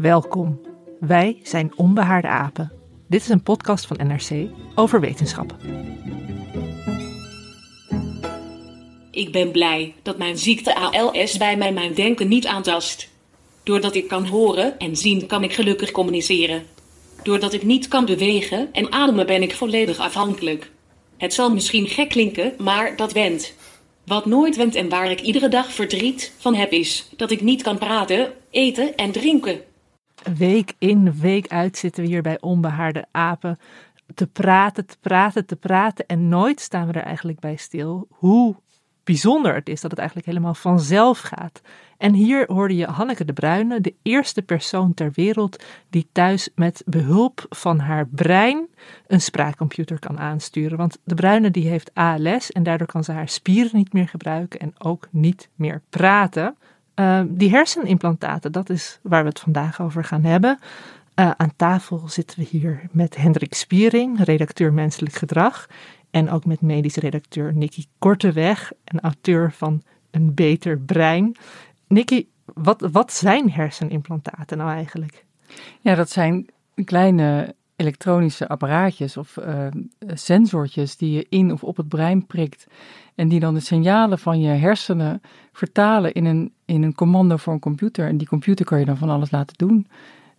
Welkom. Wij zijn Onbehaarde Apen. Dit is een podcast van NRC over wetenschap. Ik ben blij dat mijn ziekte ALS bij mij mijn denken niet aantast. Doordat ik kan horen en zien, kan ik gelukkig communiceren. Doordat ik niet kan bewegen en ademen, ben ik volledig afhankelijk. Het zal misschien gek klinken, maar dat went. Wat nooit went en waar ik iedere dag verdriet van heb, is dat ik niet kan praten, eten en drinken. Week in, week uit zitten we hier bij Onbehaarde Apen te praten, te praten, te praten. En nooit staan we er eigenlijk bij stil hoe bijzonder het is dat het eigenlijk helemaal vanzelf gaat. En hier hoorde je Hanneke de Bruyne, de eerste persoon ter wereld die thuis met behulp van haar brein een spraakcomputer kan aansturen. Want de Bruyne die heeft ALS en daardoor kan ze haar spieren niet meer gebruiken en ook niet meer praten. Uh, die hersenimplantaten, dat is waar we het vandaag over gaan hebben. Uh, aan tafel zitten we hier met Hendrik Spiering, redacteur menselijk gedrag. En ook met medisch redacteur Nicky Korteweg, en auteur van Een Beter Brein. Nicky, wat, wat zijn hersenimplantaten nou eigenlijk? Ja, dat zijn kleine elektronische apparaatjes of uh, sensortjes die je in of op het brein prikt. En die dan de signalen van je hersenen vertalen in een, in een commando voor een computer. En die computer kan je dan van alles laten doen.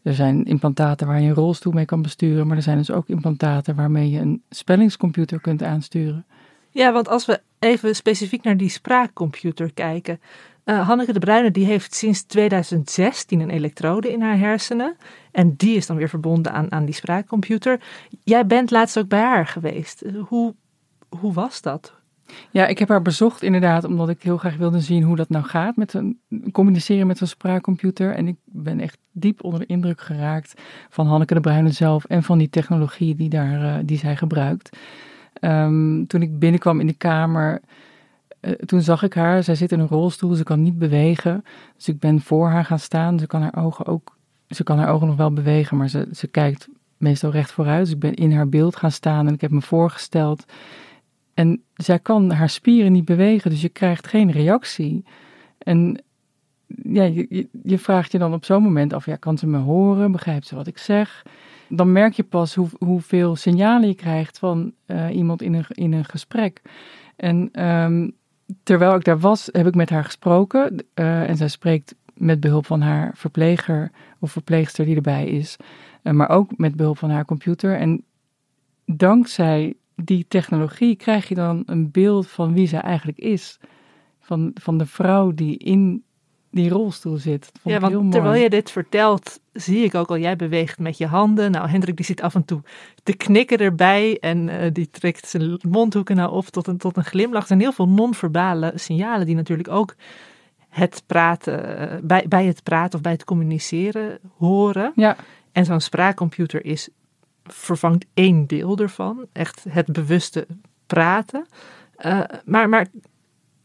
Er zijn implantaten waar je een rolstoel mee kan besturen, maar er zijn dus ook implantaten waarmee je een spellingscomputer kunt aansturen. Ja, want als we even specifiek naar die spraakcomputer kijken. Uh, Hanneke de Bruyne die heeft sinds 2016 een elektrode in haar hersenen. En die is dan weer verbonden aan, aan die spraakcomputer. Jij bent laatst ook bij haar geweest. Hoe, hoe was dat? Ja, ik heb haar bezocht inderdaad, omdat ik heel graag wilde zien hoe dat nou gaat met een, communiceren met zo'n spraakcomputer. En ik ben echt diep onder de indruk geraakt van Hanneke de Bruyne zelf en van die technologie die, daar, uh, die zij gebruikt. Um, toen ik binnenkwam in de kamer, uh, toen zag ik haar. Zij zit in een rolstoel, ze kan niet bewegen. Dus ik ben voor haar gaan staan. Ze kan haar ogen ook, ze kan haar ogen nog wel bewegen, maar ze, ze kijkt meestal recht vooruit. Dus ik ben in haar beeld gaan staan en ik heb me voorgesteld. En zij kan haar spieren niet bewegen, dus je krijgt geen reactie. En ja, je, je vraagt je dan op zo'n moment af, ja, kan ze me horen? Begrijpt ze wat ik zeg? Dan merk je pas hoe, hoeveel signalen je krijgt van uh, iemand in een, in een gesprek. En um, terwijl ik daar was, heb ik met haar gesproken. Uh, en zij spreekt met behulp van haar verpleger of verpleegster die erbij is. Uh, maar ook met behulp van haar computer. En dankzij die technologie krijg je dan een beeld van wie zij eigenlijk is. Van, van de vrouw die in die rolstoel zit. ja, want terwijl je dit vertelt, zie ik ook al, jij beweegt met je handen. Nou, Hendrik die zit af en toe te knikken erbij en uh, die trekt zijn mondhoeken nou op tot een, tot een glimlach. Er zijn heel veel non-verbale signalen die natuurlijk ook het praten, bij, bij het praten of bij het communiceren horen. Ja. En zo'n spraakcomputer is vervangt één deel ervan. Echt het bewuste praten. Uh, maar, maar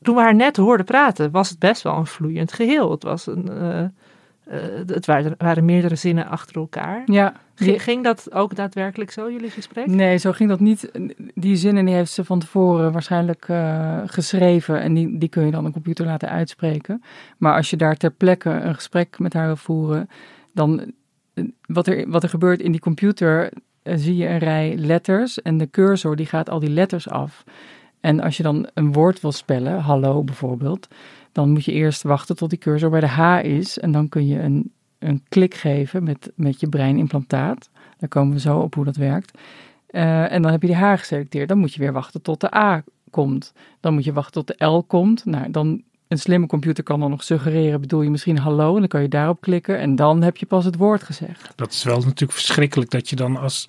toen we haar net hoorden praten, was het best wel een vloeiend geheel. Het, was een, uh, uh, het waren, waren, meerdere zinnen achter elkaar. Ja. Ging, ging, dat ook daadwerkelijk zo, jullie gesprek? Nee, zo ging dat niet. Die zinnen die heeft ze van tevoren waarschijnlijk geschreven. En die, die kun je dan een computer laten uitspreken. Maar als je daar ter plekke een gesprek met haar wil voeren, dan wat er, wat er gebeurt in die computer, zie je een rij letters en de cursor die gaat al die letters af. En als je dan een woord wil spellen, hallo bijvoorbeeld, dan moet je eerst wachten tot die cursor bij de H is en dan kun je een, een klik geven met, met je breinimplantaat. Daar komen we zo op hoe dat werkt. Uh, en dan heb je de H geselecteerd. Dan moet je weer wachten tot de A komt. Dan moet je wachten tot de L komt. Nou, dan een slimme computer kan dan nog suggereren, bedoel je misschien hallo? En dan kan je daarop klikken en dan heb je pas het woord gezegd. Dat is wel natuurlijk verschrikkelijk dat je dan als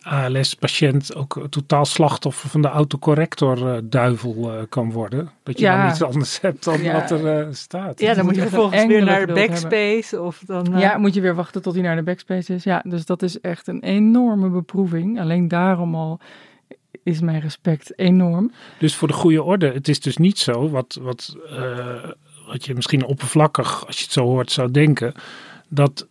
ALS-patiënt ook totaal slachtoffer van de autocorrector-duivel kan worden. Dat je Ja. dan iets anders hebt dan Ja. wat er eh, staat. Ja, dan moet je vervolgens weer naar de backspace. Of dan, eh, Ja, moet je weer wachten tot hij naar de backspace is. Ja, dus dat is echt een enorme beproeving. Alleen daarom al is mijn respect enorm. Dus voor de goede orde, het is dus niet zo wat, wat, eh, wat je misschien oppervlakkig, als je het zo hoort, zou denken. Dat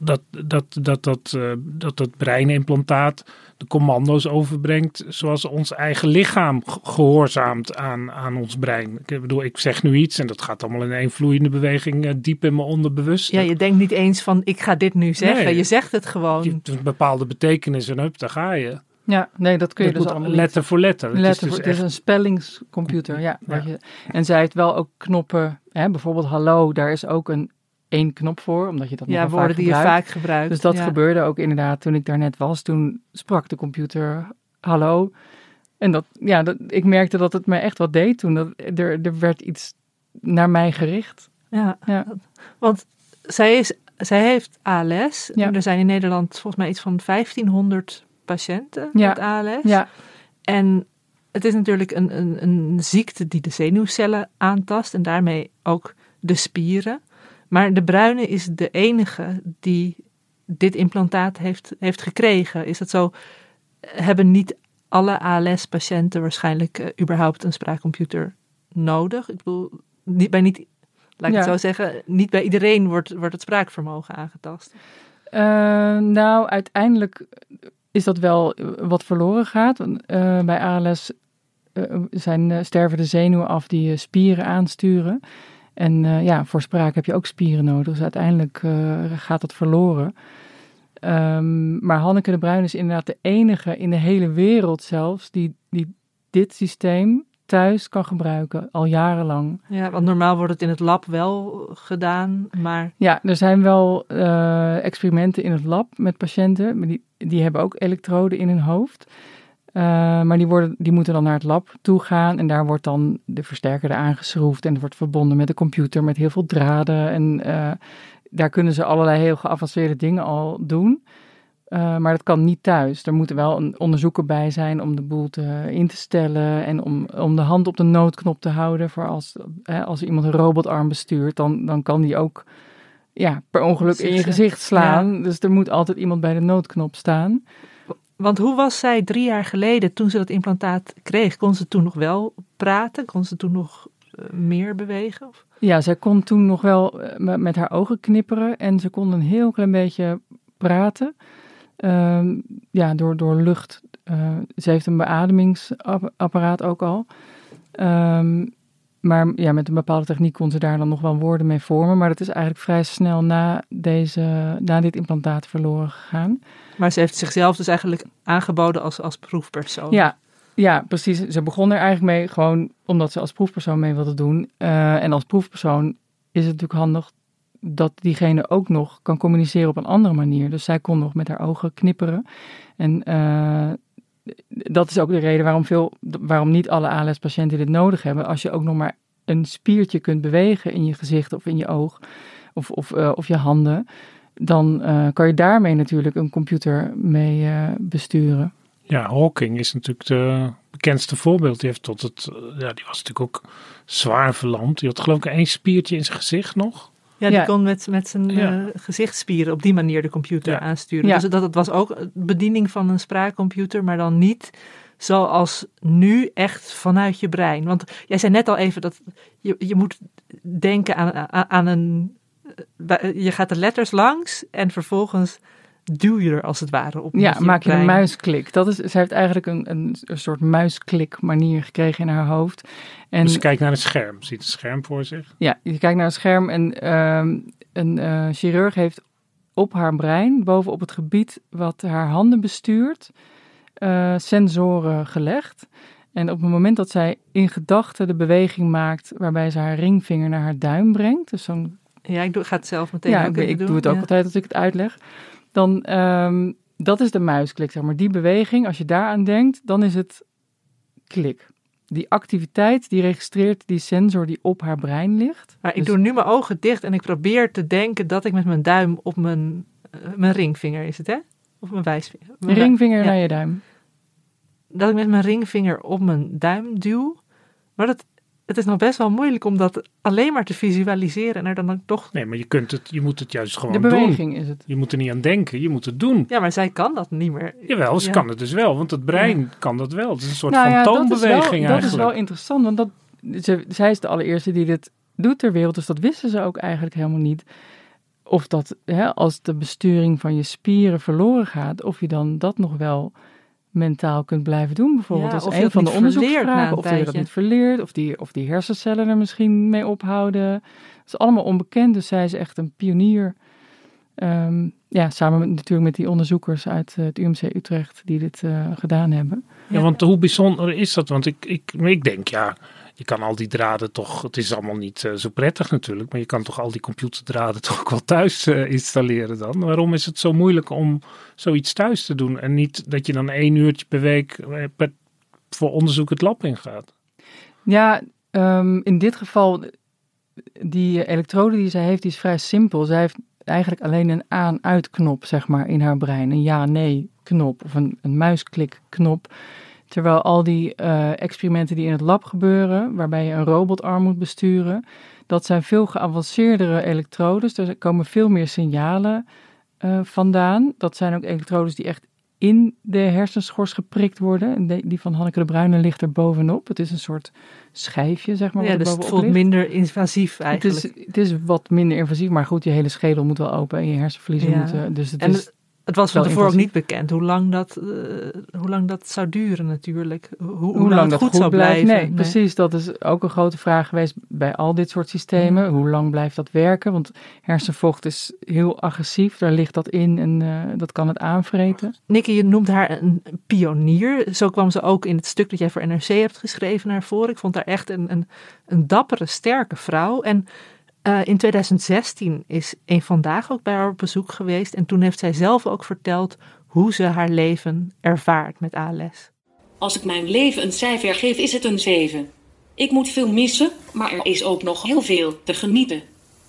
dat dat, dat, dat, eh, dat, dat breinimplantaat de commando's overbrengt zoals ons eigen lichaam ge- gehoorzaamt aan, aan ons brein. Ik bedoel, ik zeg nu iets en dat gaat allemaal in één vloeiende beweging eh, diep in mijn onderbewust. ja, je denkt niet eens van ik ga dit nu zeggen. Nee. Je zegt het gewoon. Je hebt een bepaalde betekenis en hup, daar ga je. Ja, nee, dat kun je Het dus allemaal niet. letter voor letter. Het Letter, is voor- dus het is echt- een spellingscomputer, ja. je- en zij heeft wel ook knoppen, hè, bijvoorbeeld hallo, daar is ook een één knop voor, omdat je dat ja, woorden vaak die je vaak gebruikt. Dus dat ja. gebeurde ook inderdaad toen ik daar net was. Toen sprak de computer hallo. En dat, ja, dat, ik merkte dat het mij echt wat deed toen. Dat, er, er werd iets naar mij gericht. Ja, Ja. want zij, is, zij heeft ALS. Ja. Er zijn in Nederland volgens mij iets van 1500 patiënten Ja. met ALS. Ja, En het is natuurlijk een, een, een ziekte die de zenuwcellen aantast en daarmee ook de spieren. Maar de bruine is de enige die dit implantaat heeft, heeft gekregen. Is dat zo? Hebben niet alle ALS-patiënten waarschijnlijk eh, überhaupt een spraakcomputer nodig? Ik bedoel, niet bij niet, laat ik Ja. het zo zeggen, niet bij iedereen wordt, wordt het spraakvermogen aangetast. Eh, nou, uiteindelijk is dat wel eh, wat verloren gaat. Eh, bij ALS eh, zijn, sterven de zenuwen af die spieren aansturen. En ja, voor spraak heb je ook spieren nodig. Dus uiteindelijk gaat dat verloren. Ehm, maar Hanneke de Bruin is inderdaad de enige in de hele wereld zelfs die, die dit systeem thuis kan gebruiken, al jarenlang. Ja, want normaal wordt het in het lab wel gedaan, maar Ja, er zijn wel experimenten in het lab met patiënten, maar die, die hebben ook elektroden in hun hoofd. Eh, maar die, worden, die moeten dan naar het lab toe gaan en daar wordt dan de versterker aangeschroefd en het wordt verbonden met de computer met heel veel draden. En eh, daar kunnen ze allerlei heel geavanceerde dingen al doen. Eh, maar dat kan niet thuis. Er moet wel een onderzoeker bij zijn om de boel te, in te stellen en om, om de hand op de noodknop te houden. Voor als, als iemand een robotarm bestuurt, dan, dan kan die ook ja, per ongeluk in je gezicht slaan. Dus er moet altijd iemand bij de noodknop staan. Want hoe was zij drie jaar geleden toen ze dat implantaat kreeg? Kon ze toen nog wel praten? Kon ze toen nog eh, meer bewegen? Of? Ja, zij kon toen nog wel eh, met, met haar ogen knipperen en ze kon een heel klein beetje praten. Ehm, ja, door, door lucht. Eh, ze heeft een beademingsapparaat ook al. Ehm, maar ja, met een bepaalde techniek kon ze daar dan nog wel woorden mee vormen. Maar dat is eigenlijk vrij snel na, deze, na dit implantaat verloren gegaan. Maar ze heeft zichzelf dus eigenlijk aangeboden als, als proefpersoon. Ja, ja, precies. Ze begon er eigenlijk mee gewoon omdat ze als proefpersoon mee wilde doen. Eh, en als proefpersoon is het natuurlijk handig dat diegene ook nog kan communiceren op een andere manier. Dus zij kon nog met haar ogen knipperen. En eh, dat is ook de reden waarom, veel, waarom niet alle ALS-patiënten dit nodig hebben. Als je ook nog maar een spiertje kunt bewegen in je gezicht of in je oog of, of, eh, of je handen, dan eh, kan je daarmee natuurlijk een computer mee eh, besturen. Ja, Hawking is natuurlijk de bekendste voorbeeld. Die, heeft tot het, ja, die was natuurlijk ook zwaar verlamd. Die had geloof ik één spiertje in zijn gezicht nog. Ja, die kon met, met zijn Ja. eh, gezichtsspieren op die manier de computer aansturen. Dus dat, het was ook bediening van een spraakcomputer, maar dan niet zoals nu echt vanuit je brein. Want jij zei net al even dat je, je moet denken aan, aan, aan een... eh, Je gaat de letters langs en vervolgens duw je er als het ware op. Ja, maak je een muisklik. Dat is, ze heeft eigenlijk een, een, een soort muisklik manier gekregen in haar hoofd. En Dus ze kijkt naar een scherm. Ziet een scherm voor zich. ja, je kijkt naar een scherm en ehm, een eh, chirurg heeft op haar brein, bovenop het gebied wat haar handen bestuurt, eh, sensoren gelegd. En op het moment dat zij in gedachten de beweging maakt waarbij ze haar ringvinger naar haar duim brengt, dus zo'n Ja, ik doe, ga het zelf meteen ja, ook ik, even ik doen. doe het ook ja. altijd als ik het uitleg. Dan, ehm, dat is de muisklik, zeg maar. Die beweging, als je daaraan denkt, dan is het klik. Die activiteit, die registreert die sensor die op haar brein ligt. Maar ik Dus- doe nu mijn ogen dicht en ik probeer te denken dat ik met mijn duim op mijn, eh, mijn ringvinger is het, hè? Of mijn wijsvinger. Een ringvinger Ja. naar je duim. Dat ik met mijn ringvinger op mijn duim duw. Maar dat, het is nog best wel moeilijk om dat alleen maar te visualiseren. En er dan ook toch... Nee, maar je, kunt het, je moet het juist gewoon De doen. beweging is het. Je moet er niet aan denken, je moet het doen. Ja, maar zij kan dat niet meer. Jawel, ze Ja. kan het dus wel, want het brein kan dat wel. Het is een soort Nou ja, dat is, wel, fantoombeweging dat is eigenlijk. wel interessant, want dat, ze, zij is de allereerste die dit doet ter wereld, dus dat wisten ze ook eigenlijk helemaal niet. Of dat hè, als de besturing van je spieren verloren gaat, of je dan dat nog wel mentaal kunt blijven doen, bijvoorbeeld. Ja, dat is een van de onderzoeksvragen, of je dat niet verleert, of die, of die hersencellen er misschien mee ophouden. Dat is allemaal onbekend, dus zij is echt een pionier. Ehm, ja, samen met, natuurlijk met die onderzoekers uit eh, het UMC Utrecht die dit eh, gedaan hebben. Ja, want hoe bijzonder is dat? Want ik, ik, ik denk, ja, je kan al die draden toch, het is allemaal niet eh, zo prettig natuurlijk, maar je kan toch al die computerdraden toch ook wel thuis eh, installeren dan? Waarom is het zo moeilijk om zoiets thuis te doen en niet dat je dan één uurtje per week eh, voor onderzoek het lab ingaat? Ja, ehm, in dit geval, die elektrode die zij heeft, die is vrij simpel. Zij heeft eigenlijk alleen een aan-uit-knop, zeg maar, in haar brein. Een ja-nee-knop of een, een muisklik-knop. Terwijl al die eh, experimenten die in het lab gebeuren, waarbij je een robotarm moet besturen, dat zijn veel geavanceerdere elektrodes. Er komen veel meer signalen eh, vandaan. Dat zijn ook elektrodes die echt in de hersenschors geprikt worden. En de- die van Hanneke de Bruyne ligt er bovenop. Het is een soort schijfje, zeg maar. Ja, dus het voelt ligt. minder invasief Het eigenlijk. is, het is wat minder invasief, maar goed, je hele schedel moet wel open en je hersenvliezen Ja. moeten. Dus het En is, het was van tevoren ook niet bekend hoe lang dat, eh, hoe lang dat zou duren natuurlijk. Hoe, hoe, hoe lang het dat goed, goed zou blijft. blijven. Nee, precies. Dat is ook een grote vraag geweest bij al dit soort systemen. Hoe lang blijft dat werken? Want hersenvocht is heel agressief. Daar ligt dat in en eh, dat kan het aanvreten. Nicky, je noemt haar een pionier. Zo kwam ze ook in het stuk dat jij voor NRC hebt geschreven naar voren. Ik vond haar echt een, een, een dappere, sterke vrouw. En eh, in 2016 is een vandaag ook bij haar op bezoek geweest. En toen heeft zij zelf ook verteld hoe ze haar leven ervaart met ALS. Als ik mijn leven een cijfer geef, is het een 7. Ik moet veel missen, maar er is ook nog heel veel te genieten.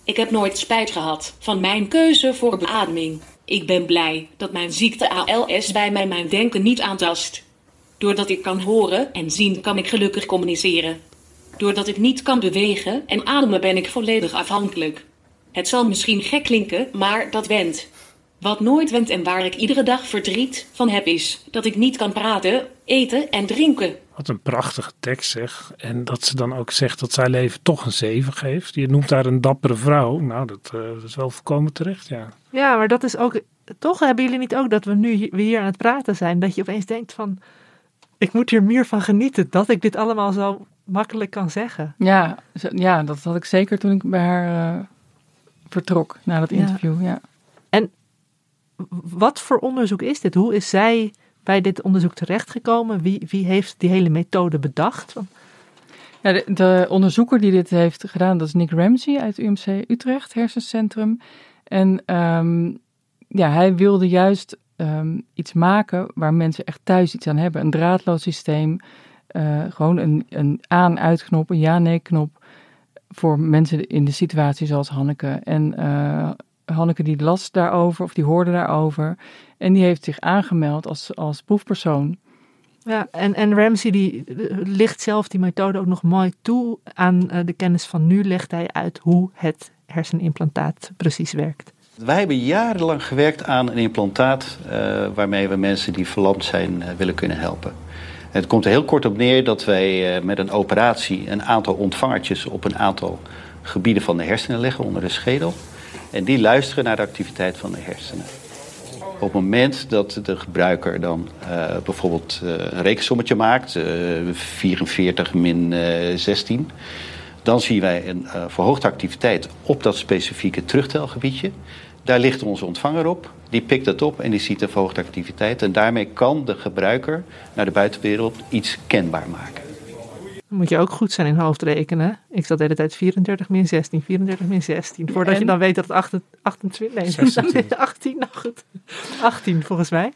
Ik heb nooit spijt gehad van mijn keuze voor beademing. Ik ben blij dat mijn ziekte ALS bij mij mijn denken niet aantast. Doordat ik kan horen en zien, kan ik gelukkig communiceren. Doordat ik niet kan bewegen en ademen, ben ik volledig afhankelijk. Het zal misschien gek klinken, maar dat went. Wat nooit went en waar ik iedere dag verdriet van heb is dat ik niet kan praten, eten en drinken. Wat een prachtige tekst zeg. En dat ze dan ook zegt dat zij leven toch een 7 geeft. Je noemt haar een dappere vrouw. Nou, dat, eh, dat is wel volkomen terecht, ja. Ja, maar dat is ook. Toch hebben jullie niet ook dat we nu hier, we hier aan het praten zijn, dat je opeens denkt van. Ik moet hier meer van genieten dat ik dit allemaal zo makkelijk kan zeggen. Ja, ja dat had ik zeker toen ik bij haar eh, vertrok na dat Ja. interview. Ja. Wat voor onderzoek is dit? Hoe is zij bij dit onderzoek terechtgekomen? Wie, wie heeft die hele methode bedacht? Ja, de, de onderzoeker die dit heeft gedaan, dat is Nick Ramsey uit UMC Utrecht, hersencentrum. En ehm, ja, hij wilde juist ehm, iets maken waar mensen echt thuis iets aan hebben. Een draadloos systeem, eh, gewoon een, een aan-uitknop, een ja-nee-knop voor mensen in de situatie zoals Hanneke. En eh, Hanneke die las daarover, of die hoorde daarover. En die heeft zich aangemeld als, als proefpersoon. Ja, en, en Ramsey die eh, ligt zelf die methode ook nog mooi toe aan de kennis van nu. Legt hij uit hoe het hersenimplantaat precies werkt. Wij hebben jarenlang gewerkt aan een implantaat eh, waarmee we mensen die verlamd zijn willen kunnen helpen. Het komt er heel kort op neer dat wij eh, met een operatie een aantal ontvangertjes op een aantal gebieden van de hersenen leggen onder de schedel. En die luisteren naar de activiteit van de hersenen. Op het moment dat de gebruiker dan eh, bijvoorbeeld eh, een rekensommetje maakt, eh, 44 min eh, 16, dan zien wij een verhoogde activiteit op dat specifieke terugtelgebiedje. Daar ligt onze ontvanger op, die pikt dat op en die ziet de verhoogde activiteit. En daarmee kan de gebruiker naar de buitenwereld iets kenbaar maken. Dan moet je ook goed zijn in hoofdrekenen. Ik zat de hele tijd 34 min 16, 34 min 16. Voordat je dan weet dat het 28, 28 nee, 16. 18, nou goed. 18 volgens mij.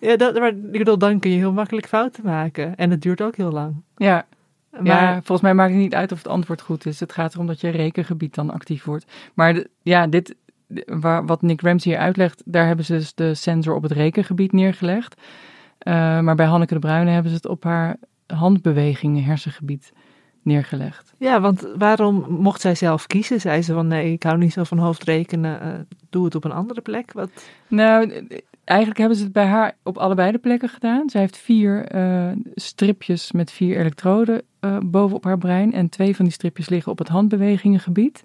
Ja, dat, maar ik bedoel, dan kun je heel makkelijk fouten maken. En het duurt ook heel lang. Ja, Maar ja, volgens mij maakt het niet uit of het antwoord goed is. Het gaat erom dat je rekengebied dan actief wordt. Maar de- ja, dit, waar, wat Nick Ramsey hier uitlegt, daar hebben ze dus de sensor op het rekengebied neergelegd. Uh, maar bij Hanneke de Bruyne hebben ze het op haar handbewegingen hersengebied neergelegd. Ja, want waarom mocht zij zelf kiezen? Zei ze van nee, ik hou niet zo van hoofdrekenen, uh, doe het op een andere plek? Wat? Nou, eigenlijk hebben ze het bij haar op allebei de plekken gedaan. Zij heeft vier uh, stripjes met vier elektroden uh, bovenop haar brein. En twee van die stripjes liggen op het handbewegingengebied.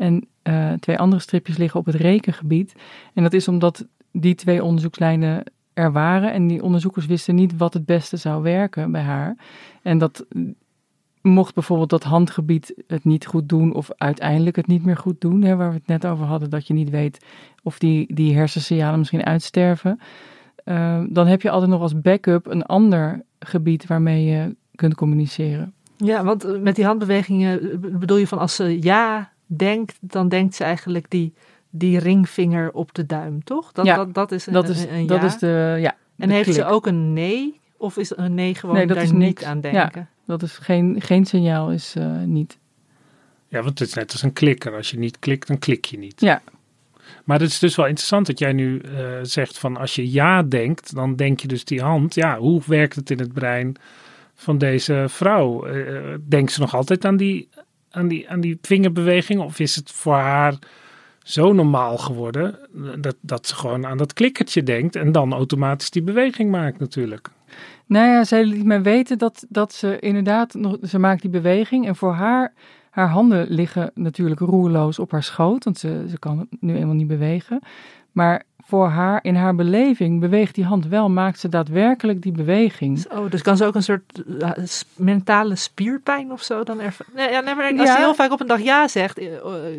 En uh, twee andere stripjes liggen op het rekengebied. En dat is omdat die twee onderzoekslijnen er waren. En die onderzoekers wisten niet wat het beste zou werken bij haar. En dat mocht bijvoorbeeld dat handgebied het niet goed doen of uiteindelijk het niet meer goed doen, hè, waar we het net over hadden, dat je niet weet of die, die hersensignalen misschien uitsterven, uh, dan heb je altijd nog als backup een ander gebied waarmee je kunt communiceren. Ja, want met die handbewegingen bedoel je van als ze ja denkt, dan denkt ze eigenlijk die, die ringvinger op de duim, toch? Dat, ja, dat, dat is een, dat is, een, een dat ja. is de, ja. En de heeft klik. ze ook een nee? Of is een nee gewoon Nee, dat daar is niet niks. aan Ja. denken? Dat is geen, geen signaal, is uh, niet. Ja, want het is net als een klikker. Als je niet klikt, dan klik je niet. Ja. Maar het is dus wel interessant dat jij nu uh, zegt van als je ja denkt, dan denk je dus die hand. Ja, hoe werkt het in het brein van deze vrouw? Uh, denkt ze nog altijd aan die, aan, die, aan die vingerbeweging? Of is het voor haar zo normaal geworden dat, dat ze gewoon aan dat klikkertje denkt en dan automatisch die beweging maakt natuurlijk? Nou ja, zij liet mij weten dat, dat ze inderdaad, nog, ze maakt die beweging en voor haar, haar handen liggen natuurlijk roerloos op haar schoot, want ze, ze kan nu eenmaal niet bewegen. Maar voor haar, in haar beleving, beweegt die hand wel, maakt ze daadwerkelijk die beweging. Oh, dus kan ze ook een soort uh, mentale spierpijn of zo dan ervaren? Nee, ja, nee, maar als Ja. je heel vaak op een dag ja zegt, uh,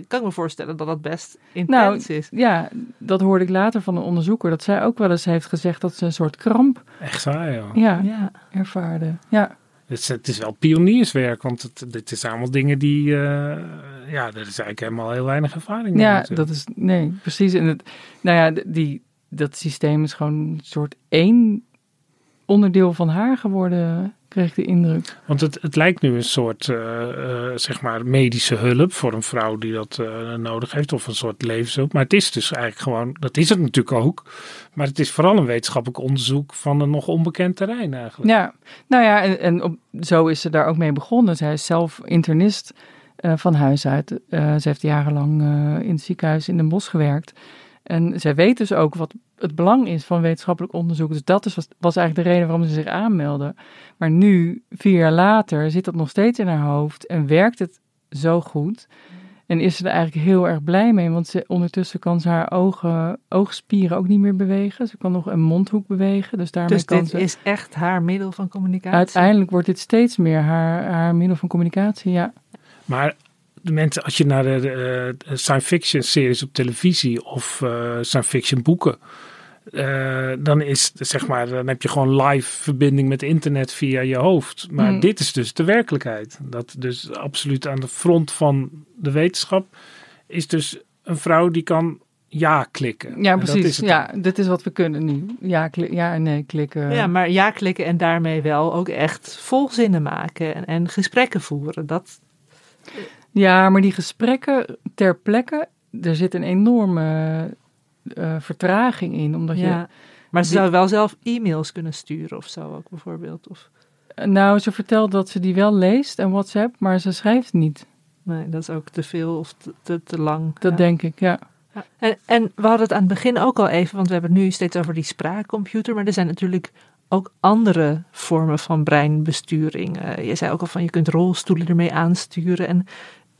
kan ik me voorstellen dat dat best intens Nou, is. ja, dat hoorde ik later van een onderzoeker, dat zij ook wel eens heeft gezegd dat ze een soort kramp Echt waar, joh. ja, Ja. ervaarde. Ja. Het is, het is wel pionierswerk, want het, dit is allemaal dingen die, uh, ja, er is eigenlijk helemaal heel weinig ervaring mee Ja, natuurlijk. dat is, nee, precies. En het, nou ja, die, dat systeem is gewoon een soort één onderdeel van haar geworden, kreeg ik de indruk. Want het, het lijkt nu een soort, uh, uh, zeg maar, medische hulp voor een vrouw die dat uh, nodig heeft, of een soort levenshulp. Maar het is dus eigenlijk gewoon, dat is het natuurlijk ook, maar het is vooral een wetenschappelijk onderzoek van een nog onbekend terrein eigenlijk. Ja, nou ja, en, en op, zo is ze daar ook mee begonnen. Zij is zelf internist van huis uit. ze heeft jarenlang in het ziekenhuis in Den Bosch gewerkt. En zij weet dus ook wat het belang is van wetenschappelijk onderzoek. Dus dat is, was, was eigenlijk de reden waarom ze zich aanmeldde. Maar nu, vier jaar later, zit dat nog steeds in haar hoofd en werkt het zo goed. En is ze er eigenlijk heel erg blij mee, want ze, ondertussen kan ze haar ogen, oogspieren ook niet meer bewegen. Ze kan nog een mondhoek bewegen. Dus daarmee Dus kan dit ze, is echt haar middel van communicatie? uiteindelijk wordt dit steeds meer haar, haar middel van communicatie, ja. Maar de mensen, als je naar de, de, de science fiction series op televisie of uh, science fiction boeken, uh, dan is zeg maar, dan heb je gewoon live verbinding met internet via je hoofd. Maar Hmm. dit is dus de werkelijkheid. Dat dus absoluut aan de front van de wetenschap is dus een vrouw die kan ja klikken. Ja, En dat precies. is Ja, dan. dit is wat we kunnen nu. Ja, kli- ja en nee klikken. Ja, maar ja klikken en daarmee wel ook echt volzinnen maken en, en gesprekken voeren. Dat, Ja, maar die gesprekken ter plekke, er zit een enorme uh, vertraging in. Omdat ja. Maar ze die- zou wel zelf e-mails kunnen sturen of zo ook bijvoorbeeld. Of, je, nou, ze vertelt dat ze die wel leest en WhatsApp, maar ze schrijft niet. nee, dat is ook te veel of te, te, te lang. Dat ja. denk ik, ja. Ja. En, en we hadden het aan het begin ook al even, want we hebben het nu steeds over die spraakcomputer, maar er zijn natuurlijk ook andere vormen van breinbesturing. Uh, je zei ook al van je kunt rolstoelen ermee aansturen. En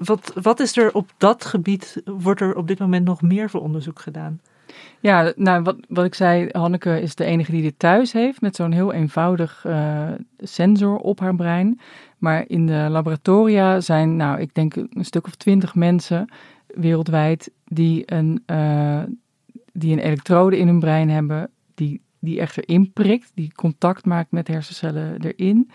wat, wat is er op dat gebied, wordt er op dit moment nog meer voor onderzoek gedaan? Ja, nou, wat, wat ik zei, Hanneke is de enige die dit thuis heeft met zo'n heel eenvoudig uh, sensor op haar brein. Maar in de laboratoria zijn, nou, ik denk een stuk of twintig mensen wereldwijd die een, uh, die een elektrode in hun brein hebben, die, die echt erin prikt, die contact maakt met hersencellen erin.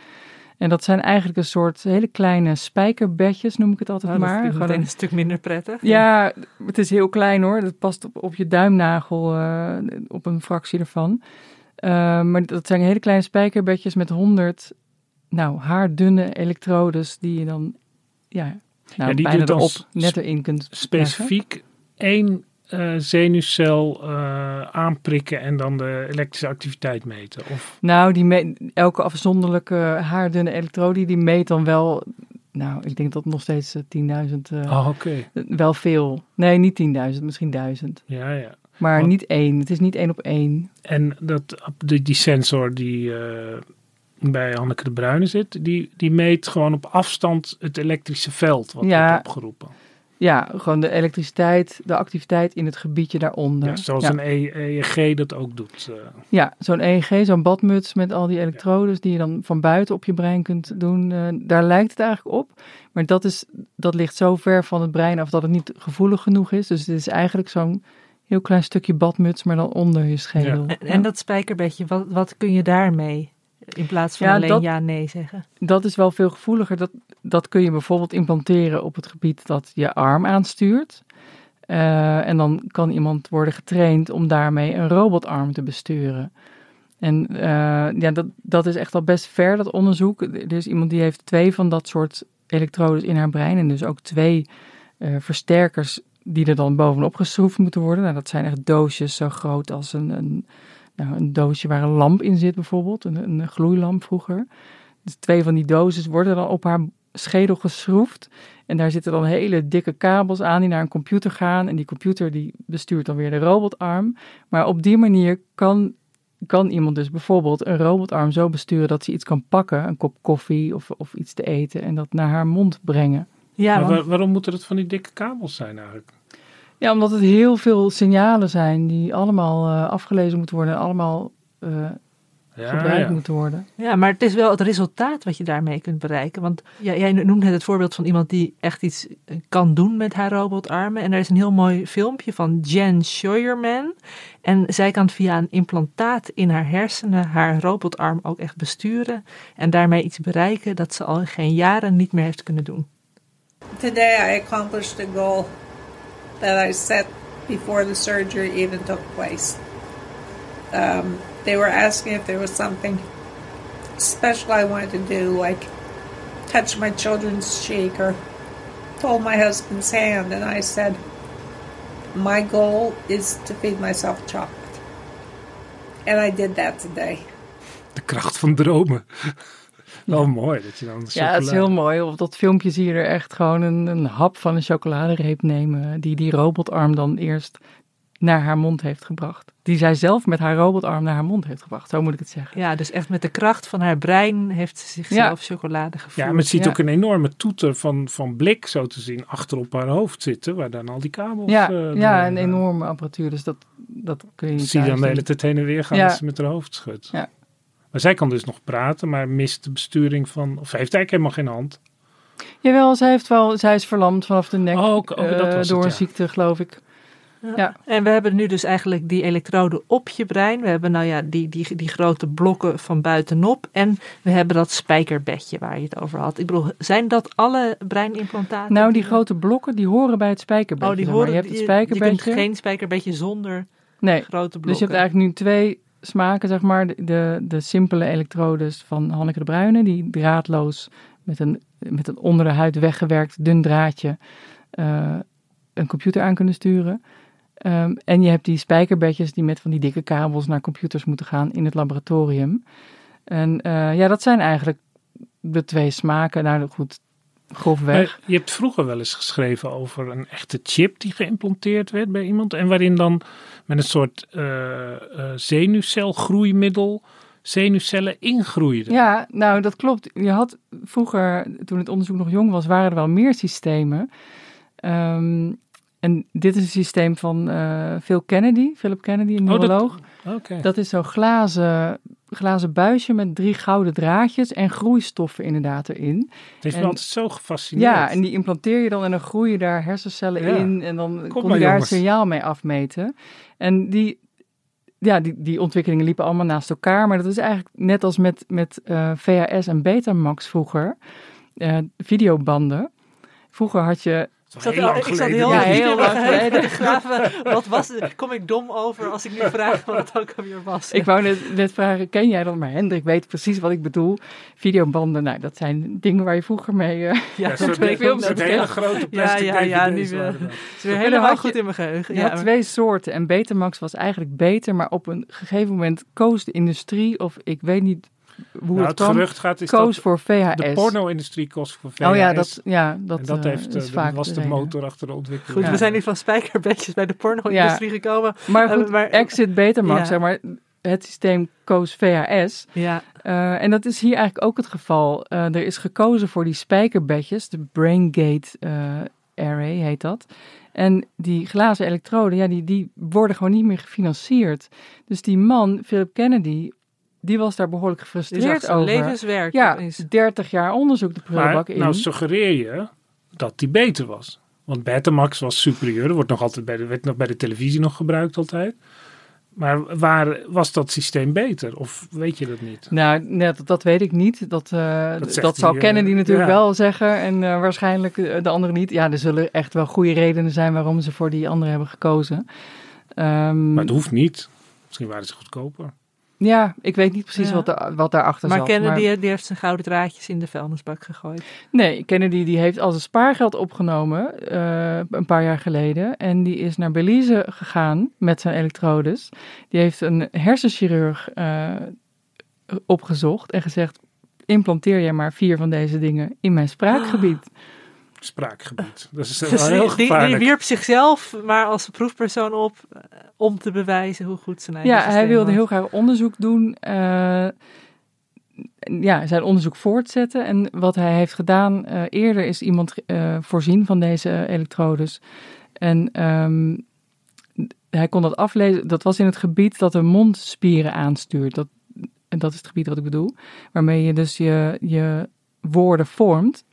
En dat zijn eigenlijk een soort hele kleine spijkerbedjes, noem ik het altijd oh, maar. Dat is Gewoon een, een stuk minder prettig. Ja, het is heel klein hoor. Dat past op, op je duimnagel, uh, op een fractie ervan. Uh, maar dat zijn hele kleine spijkerbedjes met honderd, nou, haardunne elektrodes die je dan, ja, nou, Ja, die bijna erop net erin kunt Specifiek één eh, zenuwcel eh, aanprikken en dan de elektrische activiteit meten? Of, Nou, die me- elke afzonderlijke haardunne elektrode, die meet dan wel, nou, ik denk dat nog steeds eh, 10.000, eh, oh, oké. wel veel. Nee, niet 10.000, misschien 1000. Ja, ja. Maar Want- niet één, het is niet één op één. En dat, die, die sensor die bij Hanneke de Bruyne zit, die, die meet gewoon op afstand het elektrische veld wat Ja. wordt opgeroepen. Ja, gewoon de elektriciteit, de activiteit in het gebiedje daaronder. Ja, zoals ja. een EEG dat ook doet. eh. Ja, zo'n EEG, zo'n badmuts met al die elektrodes die je dan van buiten op je brein kunt doen. eh, daar lijkt het eigenlijk op. Maar dat, is, dat ligt zo ver van het brein af dat het niet gevoelig genoeg is. Dus het is eigenlijk zo'n heel klein stukje badmuts, maar dan onder je schedel. Ja. En, en dat spijkerbedje, wat, wat kun je daarmee? In plaats van Ja, alleen dat- ja, nee zeggen. Dat is wel veel gevoeliger. Dat, dat kun je bijvoorbeeld implanteren op het gebied dat je arm aanstuurt. Eh, en dan kan iemand worden getraind om daarmee een robotarm te besturen. En eh, ja, dat, dat is echt al best ver, dat onderzoek. Er is iemand die heeft twee van dat soort elektrodes in haar brein. En dus ook twee eh, versterkers die er dan bovenop geschroefd moeten worden. Nou, dat zijn echt doosjes zo groot als een, een, nou, een doosje waar een lamp in zit bijvoorbeeld. Een, een gloeilamp vroeger. Dus twee van die doses worden dan op haar schedel geschroefd. En daar zitten dan hele dikke kabels aan die naar een computer gaan. En die computer die bestuurt dan weer de robotarm. Maar op die manier kan, kan iemand dus bijvoorbeeld een robotarm zo besturen dat ze iets kan pakken. Een kop koffie of, of iets te eten en dat naar haar mond brengen. Ja, maar want- waar- waarom moeten het van die dikke kabels zijn eigenlijk? Ja, omdat het heel veel signalen zijn die allemaal eh, afgelezen moeten worden en allemaal eh, Ja, gebruikt ja. moeten worden. Ja, maar het is wel het resultaat wat je daarmee kunt bereiken. Want ja, jij noemt net het voorbeeld van iemand die echt iets eh, kan doen met haar robotarmen. En er is een heel mooi filmpje van Jen Scheuerman. En zij kan via een implantaat in haar hersenen haar robotarm ook echt besturen. En daarmee iets bereiken dat ze al geen jaren niet meer heeft kunnen doen. Today I accomplished a goal that I set before the surgery even took place. Um, they were asking if there was something special I wanted to do, like touch my children's cheek or hold my husband's hand, and I said, My goal is to feed myself chocolate. And I did that today. De kracht van dromen. Wel mooi dat je dan Ja, het is heel mooi. Op dat filmpje zie je er echt gewoon een, een hap van een chocoladereep nemen. Die die robotarm dan eerst naar haar mond heeft gebracht. Die zij zelf met haar robotarm naar haar mond heeft gebracht. Zo moet ik het zeggen. Ja, dus echt met de kracht van haar brein heeft ze zichzelf chocolade gevoerd. Ja, maar je ziet Ja. ook een enorme toeter van, van blik, zo te zien, achter op haar hoofd zitten, waar dan al die kabels... Ja, eh, ja een eh, enorme apparatuur. Dus dat, dat kun je niet Zie je dan de hele tijd heen en weer gaan Ja. als ze met haar hoofd schudt. Ja. Maar zij kan dus nog praten, maar mist de besturing van... Of heeft eigenlijk helemaal geen hand. Jawel, zij, heeft wel, zij is verlamd vanaf de nek. Oh, ook- ook dat eh, was het, door een ziekte, geloof ik. Ja. En we hebben nu dus eigenlijk die elektroden op je brein. We hebben nou ja die, die, die grote blokken van buitenop. En we hebben dat spijkerbedje waar je het over had. Ik bedoel, zijn dat alle breinimplantaten? Nou, die grote blokken, die horen bij het spijkerbedje. Oh, die zeg maar. horen. Je hebt het je- spijkerbedje. Je kunt geen spijkerbedje zonder Nee, grote blokken. Dus je hebt eigenlijk nu twee smaken, zeg maar. De, de, simpele elektrodes van Hanneke de Bruyne, die draadloos met een, met een onder de huid weggewerkt dun draadje eh, een computer aan kunnen sturen. Ehm, en je hebt die spijkerbedjes die met van die dikke kabels naar computers moeten gaan in het laboratorium. En eh, ja, dat zijn eigenlijk de twee smaken. Nou goed, grofweg. Je hebt vroeger wel eens geschreven over een echte chip die geïmplanteerd werd bij iemand. En waarin dan met een soort eh, zenuwcelgroeimiddel zenuwcellen ingroeiden. Ja, nou dat klopt. Je had vroeger, toen het onderzoek nog jong was, waren er wel meer systemen. Ehm, en dit is een systeem van eh Phil Kennedy, Philip Kennedy, een Oh, dat- Dat is zo'n glazen, glazen buisje met drie gouden draadjes en groeistoffen inderdaad erin. Het heeft me en- altijd zo gefascineerd. Ja, en die implanteer je dan en dan groeien daar hersencellen Ja. in en dan Kom kon je daar jongens. het signaal mee afmeten. En die, ja, die, die ontwikkelingen liepen allemaal naast elkaar, maar dat is eigenlijk net als met, met eh, VHS en Betamax vroeger, eh, videobanden. Vroeger had je Ik zat, heel lang ik zat heel, Ja, heel lang lang geleden te graven. Wat was het? Kom ik dom over als ik nu vraag wat het ook alweer was? Ik wou net, net vragen, ken jij dat? Maar Hendrik weet precies wat ik bedoel. Videobanden, nou, dat zijn dingen waar je vroeger mee... eh, ja, Ja, soort net. hele grote plastic Ja, ja, ja, nu, eh, is weer helemaal goed in mijn geheugen. Je Ja, had twee soorten en Betamax was eigenlijk beter, maar op een gegeven moment koos de industrie, of ik weet niet hoe Nou, het gerucht gaat is koos dat voor VHS. de porno-industrie kost voor VHS. Oh ja, dat, ja, dat, en dat eh, heeft, is eh, dat vaak was de motor achter de ontwikkeling. Goed, Ja. we zijn nu van spijkerbedjes bij de porno-industrie gekomen. Maar Eh, goed, maar- Exit Betamax, Ja. zeg maar, het systeem koos VHS. Ja, Eh, en dat is hier eigenlijk ook het geval. Eh, er is gekozen voor die spijkerbedjes, de BrainGate eh, Array heet dat. En die glazen elektroden, ja, die, die worden gewoon niet meer gefinancierd. Dus die man, Philip Kennedy, die was daar behoorlijk gefrustreerd zijn over. levenswerk. Ja, is. 30 jaar onderzoek de prullenbak Maar in. nou suggereer je dat die beter was. Want Betamax was superieur. Dat wordt nog altijd bij de, werd nog bij de televisie nog gebruikt altijd. Maar waar was dat systeem beter? Of weet je dat niet? Nou, net, dat weet ik niet. Dat, eh, Dat dat, zal Kennedy eh, natuurlijk ja. wel zeggen en eh, waarschijnlijk de anderen niet. Ja, er zullen echt wel goede redenen zijn waarom ze voor die andere hebben gekozen. Ehm, Maar het hoeft niet. Misschien waren ze goedkoper. Ja, ik weet niet precies Ja. wat, er, wat daarachter Maar zat. Kennedy die heeft zijn gouden draadjes in de vuilnisbak gegooid. Nee, Kennedy die heeft als een spaargeld opgenomen eh, een paar jaar geleden. En die is naar Belize gegaan met zijn elektrodes. Die heeft een hersenchirurg eh, opgezocht en gezegd... implanteer jij maar vier van deze dingen in mijn spraakgebied. Spraakgebied. Dat is Dus heel die, die wierp zichzelf maar als proefpersoon op eh, om te bewijzen hoe goed zijn eigen Ja, hij wilde was. heel graag onderzoek doen. eh, ja, zijn onderzoek voortzetten. En wat hij heeft gedaan, eh, eerder is iemand eh, voorzien van deze elektrodes. En ehm, hij kon dat aflezen. Dat was in het gebied dat de mondspieren aanstuurt. Dat, en dat is het gebied wat ik bedoel. Waarmee je dus je, je woorden vormt.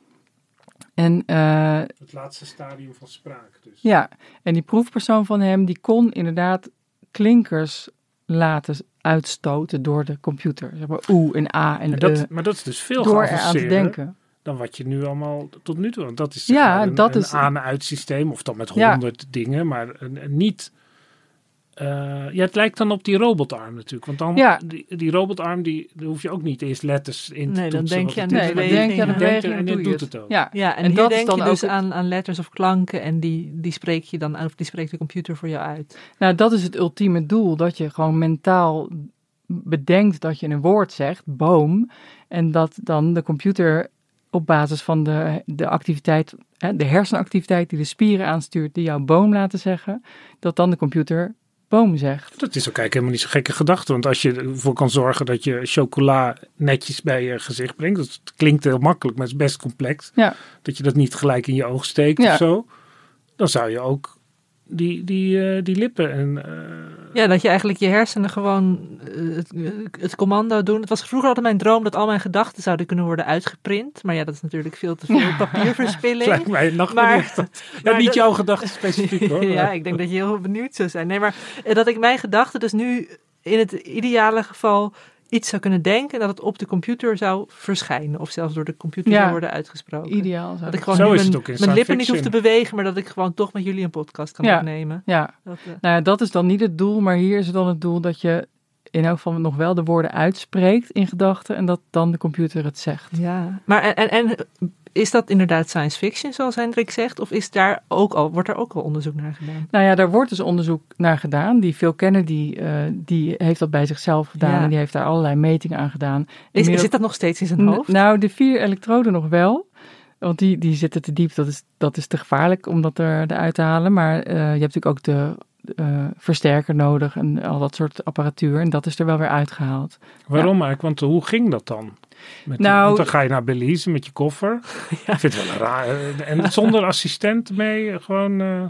En eh, Het laatste stadium van spraak. Dus. ja, en die proefpersoon van hem, die kon inderdaad klinkers laten uitstoten door de computer. Zeg maar oe en a en En dat, maar dat is dus veel door eraan te denken. dan wat je nu allemaal tot nu toe... Want dat is zeg Ja, maar een, dat een is- aan-uit systeem. Of dan met Ja. honderd dingen. Maar een, een niet... eh, ja, het lijkt dan op die robotarm natuurlijk. Want dan, Ja. die, die robotarm, die, daar hoef je ook niet eerst letters in te Nee, dan toetsen denk je aan Nee, dan die- denk je aan de beweging en die doe doet het ook. Ja, Ja, en, En hier dat is denk dan ook dus het- aan, aan letters of klanken en die, die spreek je dan, of die spreekt de computer voor jou uit. nou dat is het ultieme doel. Dat je gewoon mentaal bedenkt dat je een woord zegt, boom. En dat dan de computer op basis van de, de activiteit, hè, de hersenactiviteit die de spieren aanstuurt, die jouw boom laten zeggen, dat dan de computer boom zegt. Dat is ook eigenlijk helemaal niet zo'n gekke gedachte. Want als je ervoor kan zorgen dat je chocola netjes bij je gezicht brengt. Dat klinkt heel makkelijk, maar het is best complex. Ja. Dat je dat niet gelijk in je oog steekt Ja. of zo. Dan zou je ook die, die, eh, die lippen en... eh, Ja, dat je eigenlijk je hersenen gewoon eh, het, het commando doen. Het was vroeger altijd mijn droom dat al mijn gedachten zouden kunnen worden uitgeprint. Maar ja, dat is natuurlijk veel te veel papierverspilling. lijkt mij. Dat, ja, maar niet dat- jouw gedachten specifiek hoor. ja, ik denk dat je heel benieuwd zou zijn. Nee, maar dat ik mijn gedachten dus nu in het ideale geval iets zou kunnen denken en dat het op de computer zou verschijnen. Of zelfs door de computer Ja. zou worden uitgesproken. Ideaal. zou Dat ik gewoon Zo mijn, ook in mijn lippen niet hoef te bewegen, maar dat ik gewoon toch met jullie een podcast kan Ja. opnemen. Ja, Dat, eh, nou ja, dat is dan niet het doel, maar hier is het dan het doel dat je in elk geval nog wel de woorden uitspreekt in gedachten en dat dan de computer het zegt. Ja, maar en, en, en is dat inderdaad science fiction, zoals Hendrik zegt? Of is daar ook al, wordt daar ook al onderzoek naar gedaan? Nou ja, daar wordt dus onderzoek naar gedaan. Die Phil Kennedy, eh, die heeft dat bij zichzelf gedaan Ja. en die heeft daar allerlei metingen aan gedaan. Is, Inmiddels- zit dat nog steeds in zijn N- hoofd? Nou, de vier elektroden nog wel. Want die, die zitten te diep. Dat is, dat is te gevaarlijk om dat er, eruit te halen. Maar eh, je hebt natuurlijk ook de eh, versterker nodig en al dat soort apparatuur. En dat is er wel weer uitgehaald. Waarom eigenlijk? Want hoe ging dat dan? Met Nou- want dan ga je naar Belize met je koffer. Ik vind het wel raar. eh, En zonder assistent mee, gewoon... eh,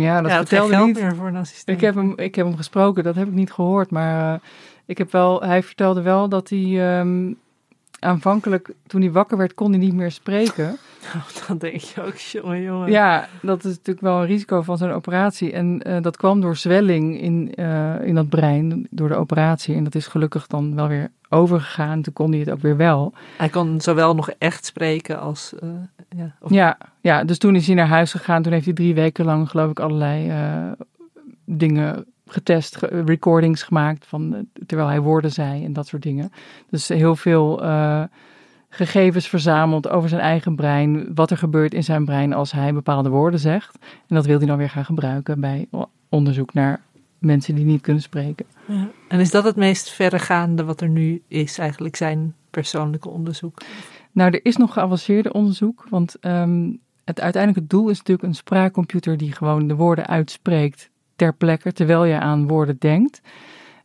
Ja, dat ja, vertelde geld niet. meer voor een assistent. Ik heb, hem, ik heb hem gesproken, dat heb ik niet gehoord. Maar eh, ik heb wel, hij vertelde wel dat hij ehm, aanvankelijk, toen hij wakker werd, kon hij niet meer spreken. Dan denk je ook, jongen, jongen. Ja, dat is natuurlijk wel een risico van zo'n operatie. En eh, dat kwam door zwelling in, eh, in dat brein, door de operatie. En dat is gelukkig dan wel weer overgegaan. Toen kon hij het ook weer wel. Hij kon zowel nog echt spreken als... eh, Ja, of- Ja, ja, dus toen is hij naar huis gegaan. Toen heeft hij drie weken lang, geloof ik, allerlei dingen getest, ge- recordings gemaakt van eh, terwijl hij woorden zei en dat soort dingen. Dus heel veel eh, gegevens verzameld over zijn eigen brein, wat er gebeurt in zijn brein als hij bepaalde woorden zegt. En dat wil hij dan weer gaan gebruiken bij onderzoek naar mensen die niet kunnen spreken. Ja. En is dat het meest verregaande wat er nu is, eigenlijk zijn persoonlijke onderzoek? Nou, er is nog geavanceerde onderzoek, want ehm, het uiteindelijke doel is natuurlijk een spraakcomputer die gewoon de woorden uitspreekt ter plekke, terwijl je aan woorden denkt.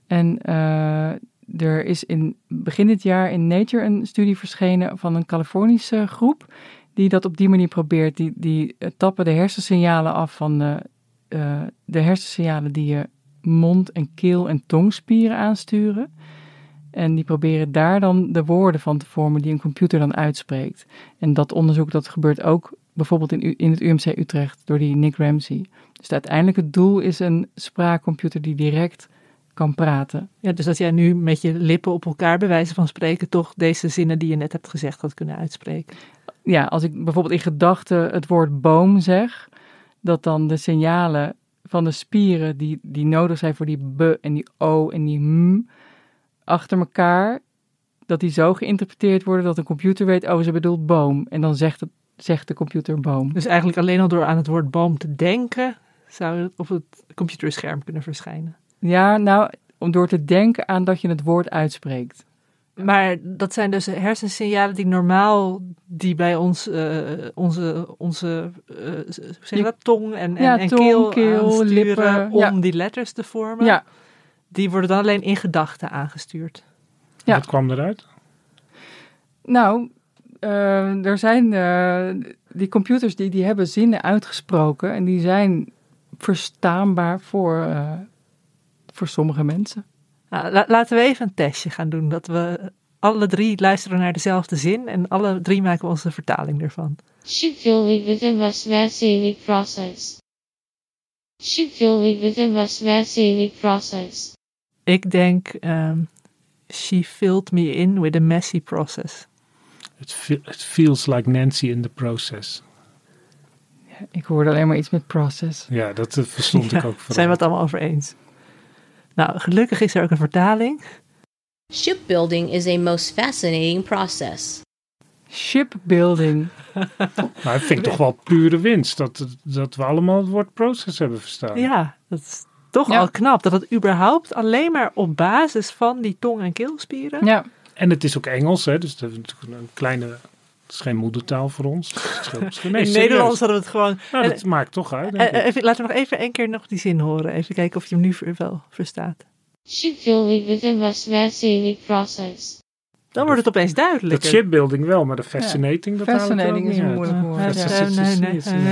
En eh, er is in begin dit jaar in Nature een studie verschenen van een Californische groep die dat op die manier probeert. Die, die eh, tappen de hersensignalen af van de, eh, de hersensignalen die je mond- en keel- en tongspieren aansturen. En die proberen daar dan de woorden van te vormen die een computer dan uitspreekt. En dat onderzoek dat gebeurt ook bijvoorbeeld in, in het UMC Utrecht door die Nick Ramsey. Dus het uiteindelijke doel is een spraakcomputer die direct kan praten. Ja, dus dat jij nu met je lippen op elkaar, bij wijze van spreken, toch deze zinnen die je net hebt gezegd had kunnen uitspreken. Ja, als ik bijvoorbeeld in gedachten het woord boom zeg, dat dan de signalen van de spieren die, die nodig zijn voor die b en die o en die m achter elkaar, dat die zo geïnterpreteerd worden dat een computer weet, oh, ze bedoelt boom. En dan zegt, het, zegt de computer boom. Dus eigenlijk alleen al door aan het woord boom te denken, zou het op het computerscherm kunnen verschijnen. Ja, nou, om door te denken aan dat je het woord uitspreekt. Maar dat zijn dus hersensignalen die normaal, die bij ons, eh, onze, onze eh, hoe zeg je dat, tong en, en, Ja, en tong, keel, keel, aansturen lippen, om ja. die letters te vormen. Ja, Die worden dan alleen in gedachten aangestuurd. Ja. Wat kwam eruit? nou, eh, er zijn eh, die computers die, die hebben zinnen uitgesproken en die zijn verstaanbaar voor, eh, voor sommige mensen. Nou, la- laten we even een testje gaan doen. Dat we alle drie luisteren naar dezelfde zin en alle drie maken we onze vertaling ervan. Shipbuilding within was massive process. Shipbuilding within was massive process. Ik denk, ehm, she filled me in with a messy process. It, fe- it feels like Nancy in the process. Ik hoorde alleen maar iets met process. Ja, dat eh, verstond ik ook vooral. Zijn we het allemaal over eens? Nou, gelukkig is er ook een vertaling. Shipbuilding is a most fascinating process. Shipbuilding. Maar ik vind toch wel pure winst dat, dat we allemaal het woord process hebben verstaan. Ja, dat is toch Ja. al knap. Dat het überhaupt alleen maar op basis van die tong- en keelspieren... Ja, En het is ook Engels, hè, dus dat is natuurlijk een kleine... Het is geen moedertaal voor ons. Het In. Nederlands hadden we het gewoon... Nou, en- dat maakt toch uit. denk Eh, ik. eh, even, laten we nog even één keer nog die zin horen. Even kijken of je hem nu wel verstaat. Shipbuilding within was massive process. Dan wordt het opeens dat duidelijker. shipbuilding wel, maar de fascinating, dat er ook fascinating is niet een moeilijk woord. Ja, Fascinating.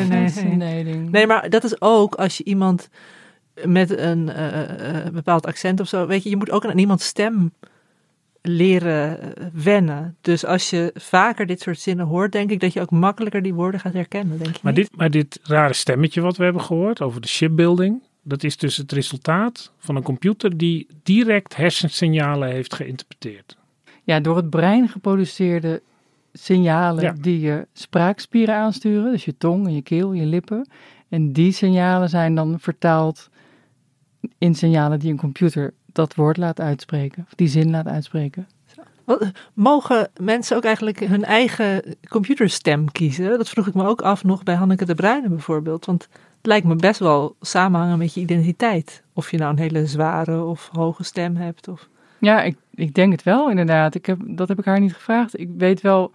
nee. Fascinating. Maar dat is ook als je iemand met een eh, eh, bepaald accent of zo, weet je, je moet ook aan iemands stem leren eh, wennen. Dus als je vaker dit soort zinnen hoort, denk ik dat je ook makkelijker die woorden gaat herkennen, denk je Maar niet? dit, maar dit rare stemmetje wat we hebben gehoord over de shipbuilding, dat is dus het resultaat van een computer die direct hersensignalen heeft geïnterpreteerd. Ja, door het brein geproduceerde signalen Ja. die je spraakspieren aansturen, dus je tong en je keel, je lippen. En die signalen zijn dan vertaald in signalen die een computer dat woord laat uitspreken, of die zin laat uitspreken. Wat- mogen mensen ook eigenlijk hun eigen computerstem kiezen? Dat vroeg ik me ook af nog bij Hanneke de Bruyne bijvoorbeeld. Want het lijkt me best wel samenhangen met je identiteit. Of je nou een hele zware of hoge stem hebt. Of... Ja, ik, ik denk het wel inderdaad. Ik heb, dat heb ik haar niet gevraagd. Ik weet wel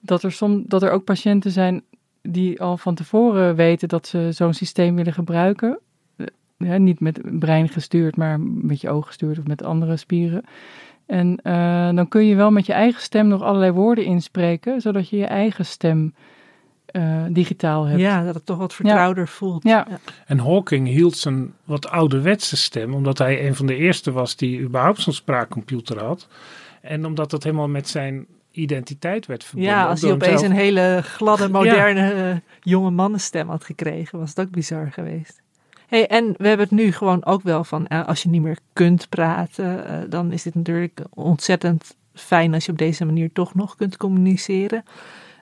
dat er, som, dat er ook patiënten zijn die al van tevoren weten dat ze zo'n systeem willen gebruiken. Hè, niet met brein gestuurd, maar met je oog gestuurd of met andere spieren. En eh, dan kun je wel met je eigen stem nog allerlei woorden inspreken, zodat je je eigen stem eh, digitaal hebt. Ja, dat het toch wat vertrouwder voelt. Ja. En Hawking hield zijn wat ouderwetse stem, omdat hij een van de eerste was die überhaupt zo'n spraakcomputer had. En omdat dat helemaal met zijn identiteit werd verbonden. Ja, als hij opeens hemzelf. een hele gladde, moderne eh, jonge mannenstem had gekregen, was het ook bizar geweest. Hey, en we hebben het nu gewoon ook wel van, eh, als je niet meer kunt praten, eh, dan is dit natuurlijk ontzettend fijn als je op deze manier toch nog kunt communiceren.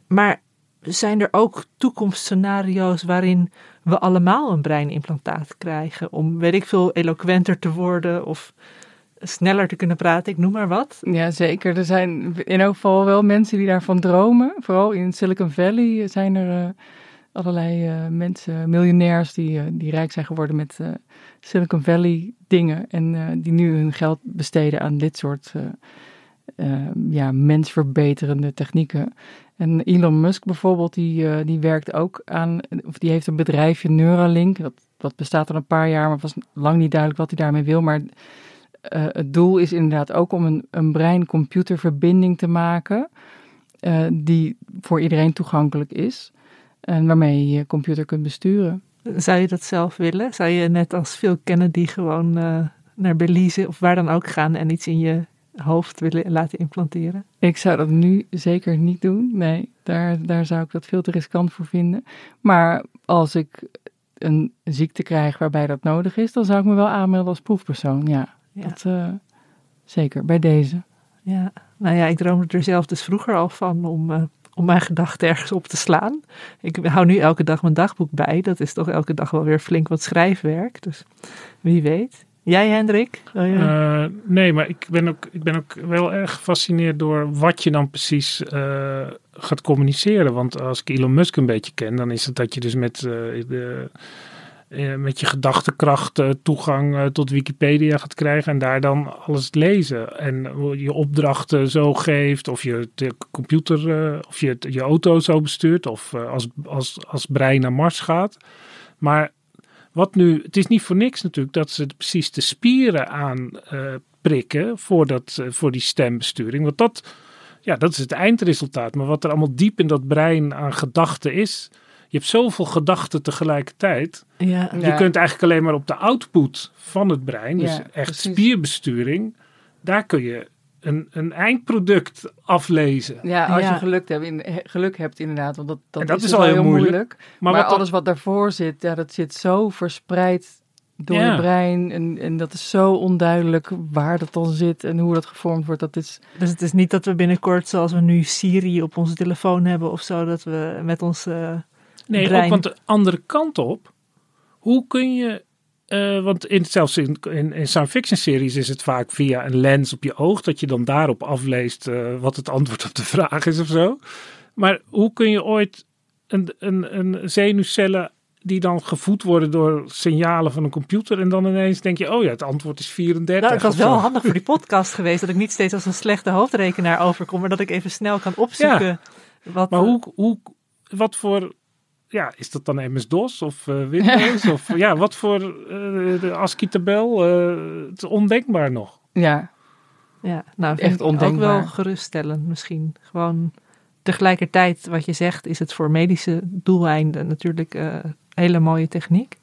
Maar zijn er ook toekomstscenario's waarin we allemaal een breinimplantaat krijgen om, weet ik veel, eloquenter te worden of sneller te kunnen praten, ik noem maar wat. Ja, zeker. Er zijn in elk geval wel mensen die daarvan dromen. Vooral in Silicon Valley zijn er uh, allerlei uh, mensen, miljonairs, die, uh, die rijk zijn geworden met Silicon Valley dingen. En die nu hun geld besteden aan dit soort ja, mensverbeterende technieken. En Elon Musk bijvoorbeeld, die, die werkt ook aan, of die heeft een bedrijfje Neuralink. Dat, dat bestaat al een paar jaar, maar was lang niet duidelijk wat hij daarmee wil. Maar het doel is inderdaad ook om een, een brein-computerverbinding te maken die voor iedereen toegankelijk is en waarmee je je computer kunt besturen. Zou je dat zelf willen? Zou je net als Phil Kennedy gewoon uh, naar Belize of waar dan ook gaan en iets in je hoofd willen laten implanteren? Ik zou dat nu zeker niet doen. Nee, daar, daar zou ik dat veel te riskant voor vinden. Maar als ik een ziekte krijg waarbij dat nodig is, dan zou ik me wel aanmelden als proefpersoon, ja. Ja. Dat, uh, zeker, bij deze. Ja, nou ja, ik droomde er zelf dus vroeger al van om, uh, om mijn gedachten ergens op te slaan. Ik hou nu elke dag mijn dagboek bij. Dat is toch elke dag wel weer flink wat schrijfwerk. Dus wie weet. Jij, Hendrik? Uh, nee, maar ik ben, ook, ik ben ook wel erg gefascineerd door wat je dan precies gaat communiceren. Want als ik Elon Musk een beetje ken, dan is het dat je dus met de eh, met je gedachtekracht uh, toegang uh, tot Wikipedia gaat krijgen en daar dan alles lezen. En je opdrachten zo geeft, of je de computer of je je auto zo bestuurt, of als, als, als brein naar Mars gaat. Maar wat nu, het is niet voor niks natuurlijk dat ze precies de spieren aan prikken voor, dat, voor die stembesturing. Want dat, ja, dat is het eindresultaat. Maar wat er allemaal diep in dat brein aan gedachten is je hebt zoveel gedachten tegelijkertijd. Ja. Je kunt eigenlijk alleen maar op de output van het brein, dus echt spierbesturing, daar kun je een, een eindproduct aflezen. Ja, als je geluk hebt, in, geluk hebt inderdaad, want dat, dat, dat is, al heel moeilijk. Maar, maar alles wat daarvoor zit, ja, dat zit zo verspreid door je brein. En, en dat is zo onduidelijk waar dat dan zit en hoe dat gevormd wordt. Dat is... Dus het is niet dat we binnenkort, zoals we nu Siri op onze telefoon hebben of zo, dat we met ons Nee, ook want de andere kant op. Hoe kun je uh, want in, zelfs in, in, in, science fiction series is het vaak via een lens op je oog dat je dan daarop afleest uh, wat het antwoord op de vraag is of zo. Maar hoe kun je ooit een, een, een zenuwcellen die dan gevoed worden door signalen van een computer en dan ineens denk je, oh ja, het antwoord is 34. Nou, het was wel handig voor die podcast geweest dat ik niet steeds als een slechte hoofdrekenaar overkom, maar dat ik even snel kan opzoeken. Ja, wat, maar hoe, hoe, wat voor ja, is dat dan MS-DOS of uh, Windows? of ja, wat voor uh, de ASCII-tabel? Uh, het is ondenkbaar nog. Ja. Ja, nou, echt ondenkbaar. Ook wel geruststellend misschien. Gewoon tegelijkertijd, wat je zegt, is het voor medische doeleinden natuurlijk een hele mooie techniek.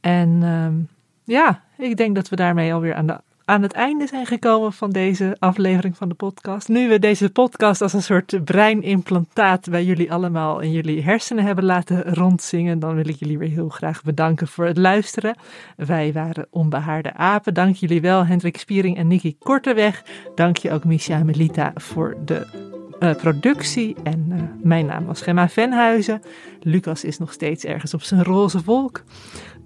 En um, ja, ik denk dat we daarmee alweer aan de aan het einde zijn gekomen van deze aflevering van de podcast. Nu we deze podcast als een soort breinimplantaat bij jullie allemaal in jullie hersenen hebben laten rondzingen, dan wil ik jullie weer heel graag bedanken voor het luisteren. Wij waren Onbehaarde Apen. Dank jullie wel, Hendrik Spiering en Nicky Korteweg. Dank je ook, Misha Melita, voor de uh, productie. En uh, mijn naam was Gemma Venhuizen. Lucas is nog steeds ergens op zijn roze wolk.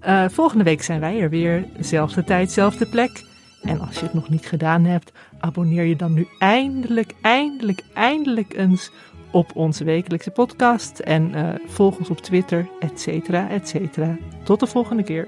Uh, volgende week zijn wij er weer. Zelfde tijd, zelfde plek. En als je het nog niet gedaan hebt, abonneer je dan nu eindelijk, eindelijk, eindelijk eens op onze wekelijkse podcast. En uh, volg ons op Twitter, et cetera, et cetera. Tot de volgende keer.